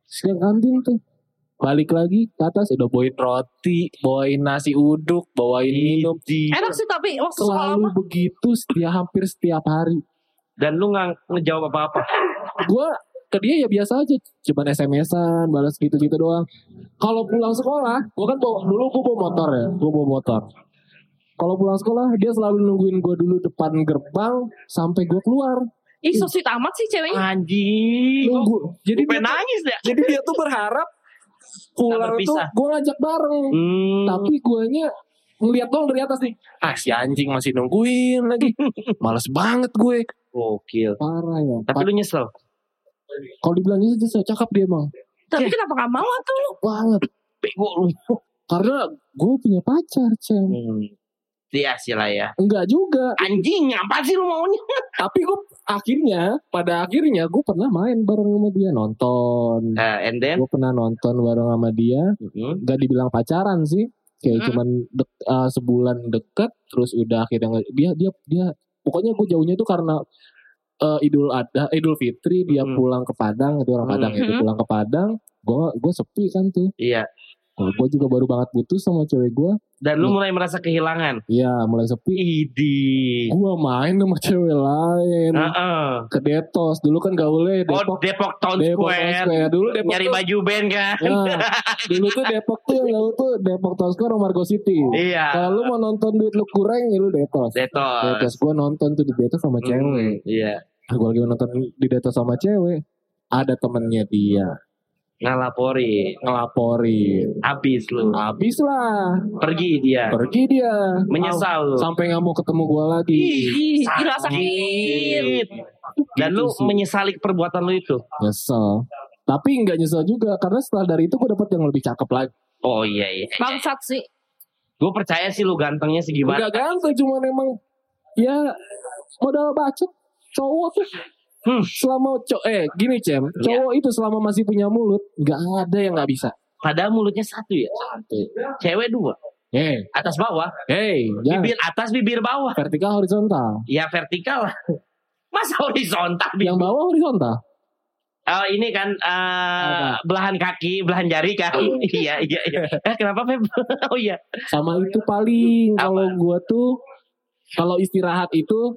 Ke kantin tuh. Balik lagi ke atas udah bawain roti, bawain nasi uduk, bawain minum. Enak sih tapi waktu sekolah Selalu mah. begitu setiap hampir setiap hari. Dan lu gak ngejawab apa-apa. Gue ke dia ya biasa aja, cuman SMS-an, balas gitu-gitu doang. Kalau pulang sekolah, gue kan bawa, dulu gue bawa motor ya, gue bawa motor. Kalau pulang sekolah, dia selalu nungguin gue dulu depan gerbang sampai gue keluar. Ih, so sweet amat sih ceweknya. Anjing. Nunggu. Jadi dia, pengen nangis deh. jadi dia tuh berharap pulang tuh gue ngajak bareng. Hmm. Tapi guanya ngeliat doang dari atas nih. Ah si anjing masih nungguin lagi. Males banget gue. Gokil. Parah ya. Tapi lu nyesel. Kalau dibilang itu just cakep dia emang. Tapi kenapa gak mau tuh? Banget. Bego lu. Karena gue punya pacar, Cem. Hmm. Iya sih lah ya. Enggak juga. Anjing, apa sih lu maunya? Tapi gue akhirnya, pada akhirnya gue pernah main bareng sama dia. Nonton. Uh, and then? Gue pernah nonton bareng sama dia. Hmm. Gak dibilang pacaran sih. Kayak Hmm. cuman dek- uh, sebulan deket. Terus udah akhirnya dia, dia, dia. Pokoknya gue jauhnya itu karena uh, Idul Adha, Idul Fitri dia Hmm. pulang ke Padang, itu orang Hmm. Padang itu pulang ke Padang, gue gue sepi kan tuh. Iya. Gue juga baru banget putus sama cewek gue. Dan lu mulai merasa kehilangan. Iya mulai sepi. Idi. Gue main sama cewek lain Heeh. ke Detos dulu kan gaulnya Oh, Depok. Depok Town Depok Square. Town Square. Dulu Depok Nyari tuh, baju band kan? Nah, dulu tuh Depok tuh yang gaul tuh Depok Town Square Margo City. Iya. Kalau lu mau nonton duit lu kurang ya lu Detos. Detos. Detos gue nonton tuh di Detos sama cewek. Hmm, Iya. Gue lagi nonton di Detos sama cewek. Ada temennya dia Ngalapori. ngelaporin. Habis lu. Habis lah. Pergi dia. Pergi dia. Menyesal lu. Sampai nggak mau ketemu gue lagi. Ih, gila sakit. Sakit. Dan lu Gitu sih. menyesali perbuatan lu itu. Nyesel. Tapi nggak nyesel juga karena setelah dari itu gue dapet yang lebih cakep lagi. Oh iya iya. Bangsat sih. Gue percaya sih lu gantengnya segimana. Enggak ganteng cuma emang ya modal bacot cowok tuh Hmm. selama co eh gini cem cowok itu selama masih punya mulut nggak ada yang nggak bisa Padahal mulutnya satu ya. Cewek dua. eh Atas bawah. hey jangan Bibir atas bibir bawah. vertikal horizontal Ya vertikal lah. Masa horizontal? Bi? yang bawah horizontal Oh ini kan eh, belahan kaki, belahan jari kan? iya iya iya. Eh kenapa Feb? oh iya. sama itu paling kalau gua tuh kalau istirahat itu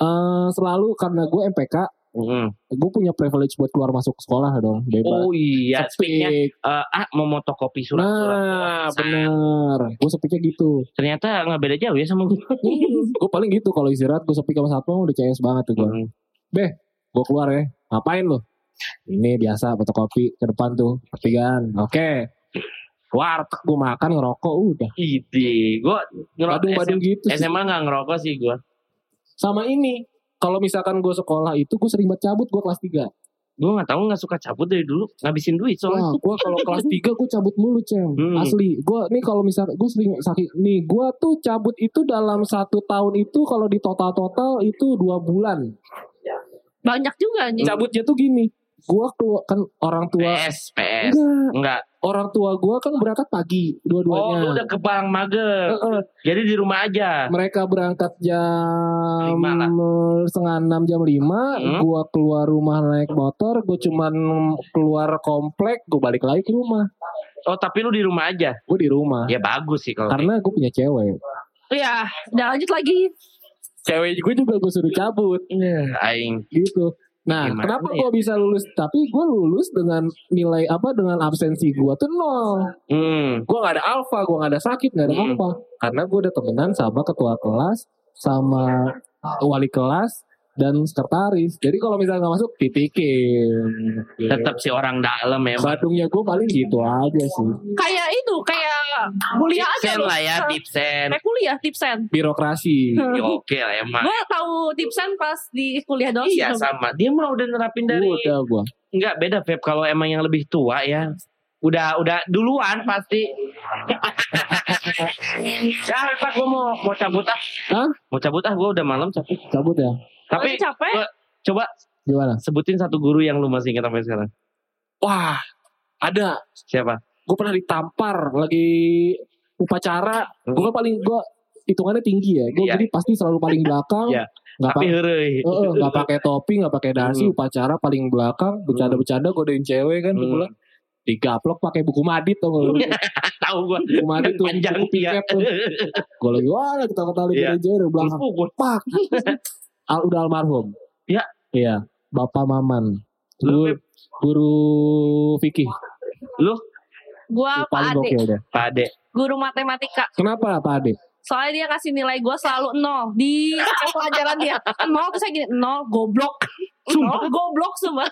eh selalu karena gue MPK gue punya privilege buat keluar masuk sekolah dong bebas Oh iya. Speaknya eh, ah mau motokopi surat-surat. Nah, WhatsApp. bener. Gue sepiknya gitu. Ternyata nggak beda jauh ya sama gue. gue paling gitu kalau istirahat gue sepik sama satpam udah CS banget tuh gue. Hmm. Gue keluar ya. Ngapain lu? Ini biasa fotokopi ke depan tuh pertigaan. Oke. Warteg gue makan ngerokok udah. Ide, gue Badung-badung gitu sih. SMA nggak ngerokok sih gue. Sama ini. Kalau misalkan gue sekolah itu gue sering banget cabut gue kelas 3. Gue nggak tahu nggak suka cabut dari dulu, ngabisin duit soalnya. Wah, gue kalau kelas 3 gue cabut mulu, Cem. Hmm. Asli. Gue nih kalau misalkan gue sering sakit nih, gue tuh cabut itu dalam satu tahun itu kalau di total-total itu dua bulan. Banyak juga nih. Cabutnya tuh gini. Gue keluar kan orang tua PS, PS. enggak Enggak. orang tua gue kan berangkat pagi Oh, dua-duanya. lu udah ke Palang Mager. Heeh. Jadi di rumah aja. mereka berangkat jam Lima lah. setengah enam jam lima. Hmm. Gua keluar rumah naik motor. Gue cuman keluar komplek. Gue balik lagi ke rumah. Oh, tapi lu di rumah aja. Gue di rumah. Ya bagus sih kalau. Karena gue punya cewek. Ya, udah lanjut lagi. Cewek gue juga gue suruh cabut Iya, aing. gitu. Nah, Gimana kenapa ya? gue bisa lulus? Tapi gue lulus dengan nilai apa? Dengan absensi gue tuh nol. Hmm. Gue nggak ada alfa, gue nggak ada sakit, nggak ada Hmm. apa. Karena gue udah temenan sama ketua kelas, sama wali kelas dan sekretaris. Jadi kalau misalnya nggak masuk, titikin. Tetap si orang dalam ya. Badungnya gue paling gitu aja sih. Kayak itu, kayak kuliah aja Tipsen lah ya, tipsen. Kayak kuliah, tipsen. Birokrasi. Ya, Oke lah emang. Gue tahu tipsen pas di kuliah doang. Iya sama. Dia mah udah nerapin dari Udah gue. Enggak beda Feb kalau emang yang lebih tua ya. Udah udah duluan pasti. ya Pak gue mau mau cabut ah. Hah? Mau cabut ah gue udah malam capek. Cabut ya. Tapi capek. gua- coba Gimana? sebutin satu guru yang lu masih ingat sampai sekarang. Wah, ada. Siapa? Gue pernah ditampar lagi upacara. Hmm. Gue paling gue hitungannya tinggi ya. Gue Iya. jadi pasti selalu paling belakang. Iya. Nggak pakai. Heeh, nggak pakai topi, nggak pakai dasi, Hmm. upacara paling belakang, bercanda-bercanda godain cewek kan, Hmm. hmm. pulang digaplok pakai buku madit tuh lu. Tahu gua. buku madit tuh Panjang buku ya. piket tuh. Gue lagi wah kita ketawa Iya. godain cewek dari belakang. Pak, Al udah almarhum. Iya. Iya, Bapak Maman. Guru, guru fikih. lu Gue Pak Paling Ade, gokil deh. Pak Ade. guru matematika. Kenapa Pak Ade? Soalnya dia kasih nilai gue selalu nol di setiap pelajaran dia. Nol terus saya gini, nol goblok. Nol goblok semua.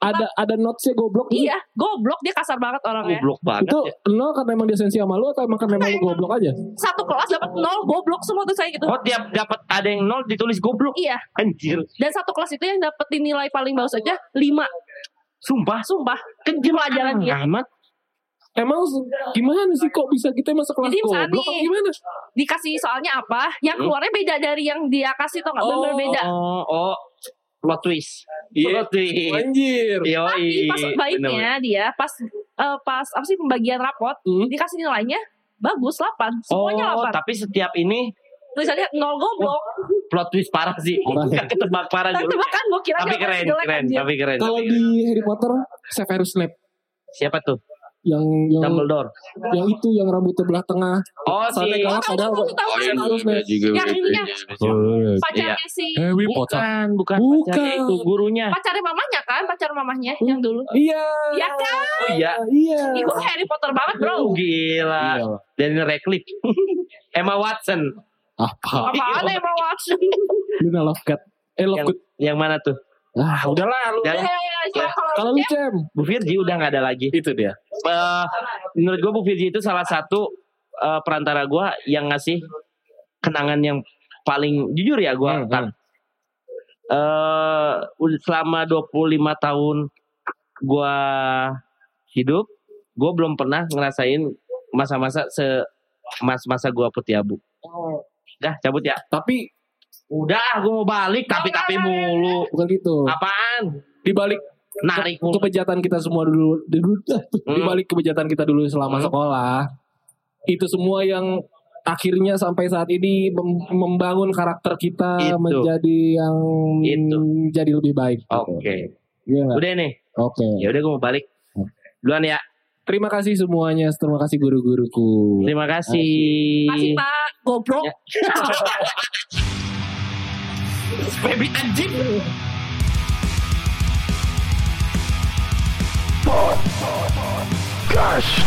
Ada ada notesnya goblok. Iya, goblok dia kasar banget orangnya. Goblok banget. Itu ya. nol karena emang dia sensi sama lu atau emang karena emang lu goblok aja? Satu kelas dapat nol goblok semua tuh saya gitu. Oh tiap dapat ada yang nol ditulis goblok. Iya, Anjir. dan satu kelas itu yang dapetin nilai paling bagus aja lima. Sumpah. Sumpah, di pelajaran dia. Amat. Emang gimana sih kok bisa kita masuk kelas Jadi misalnya goblok nih, atau gimana? Dikasih soalnya apa, yang Hmm? keluarnya beda dari yang dia kasih tau gak? Bener-bener beda. Oh, oh. Plot twist. Iya. Plot twist. Anjir. Tapi pas Yoi. baiknya dia pas eh, pas apa sih pembagian rapot Hmm. dikasih nilainya bagus 8 Oh, semuanya 8 tapi setiap ini tulisannya nol goblok plot twist parah sih. Gak ketebak parah tapi dulu. bahkan gue kira Tapi keren, keren, anjir. tapi keren. Kalau di Harry Potter Severus Snape Siapa tuh? Yang yang Dumbledore. yang itu yang rambutnya belah tengah. Oh, si Oh, galak tahu, padahal tahu, tahu, tahu. Severus Snape. Yang ininya. Iya. pacarnya si Harry Potter. Bukan, bukan, Bukan. pacarnya itu gurunya. pacarnya mamanya kan pacar mamahnya yang dulu Iya. Iya kan Oh iya. Iya. Ih, gue Harry Potter banget bro Oh, gila. Iya. Daniel Radcliffe. Emma Watson. Apa? apaan ya Emma Watson Luna Lovegood. Eh Yang, Lovegood. yang mana tuh? Ah, udahlah lu. Iya, iya, iya. Kalau Kalau lu Cem, Bu Virgi udah nggak ada lagi. itu dia. Eh, menurut gue Bu Virgi itu salah satu eh, perantara gue yang ngasih kenangan yang paling jujur ya gue Hmm, kan. Eh, udah selama 25 tahun gue hidup, gue belum pernah ngerasain masa-masa se mas-masa gue putih abu. Dah cabut ya. Tapi Udah, gue mau balik tapi tapi mulu. bukan gitu. Apaan? Di balik Narik mulu. kebejatan kita semua dulu, dulu di balik kebejatan kita dulu selama Hmm. sekolah, itu semua yang akhirnya sampai saat ini mem- membangun karakter kita Itu. menjadi yang Itu. jadi lebih baik. Oke. Iya nggak? Udah nih. Oke. Ya udah gue mau balik. Duluan ya. Terima kasih semuanya. Terima kasih guru-guruku. Terima kasih. Kasih pak goblok Ya. Baby, I did. addictive. Gosh.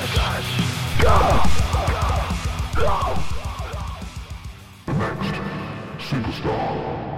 Gosh. Gosh. Gosh. Next, superstar.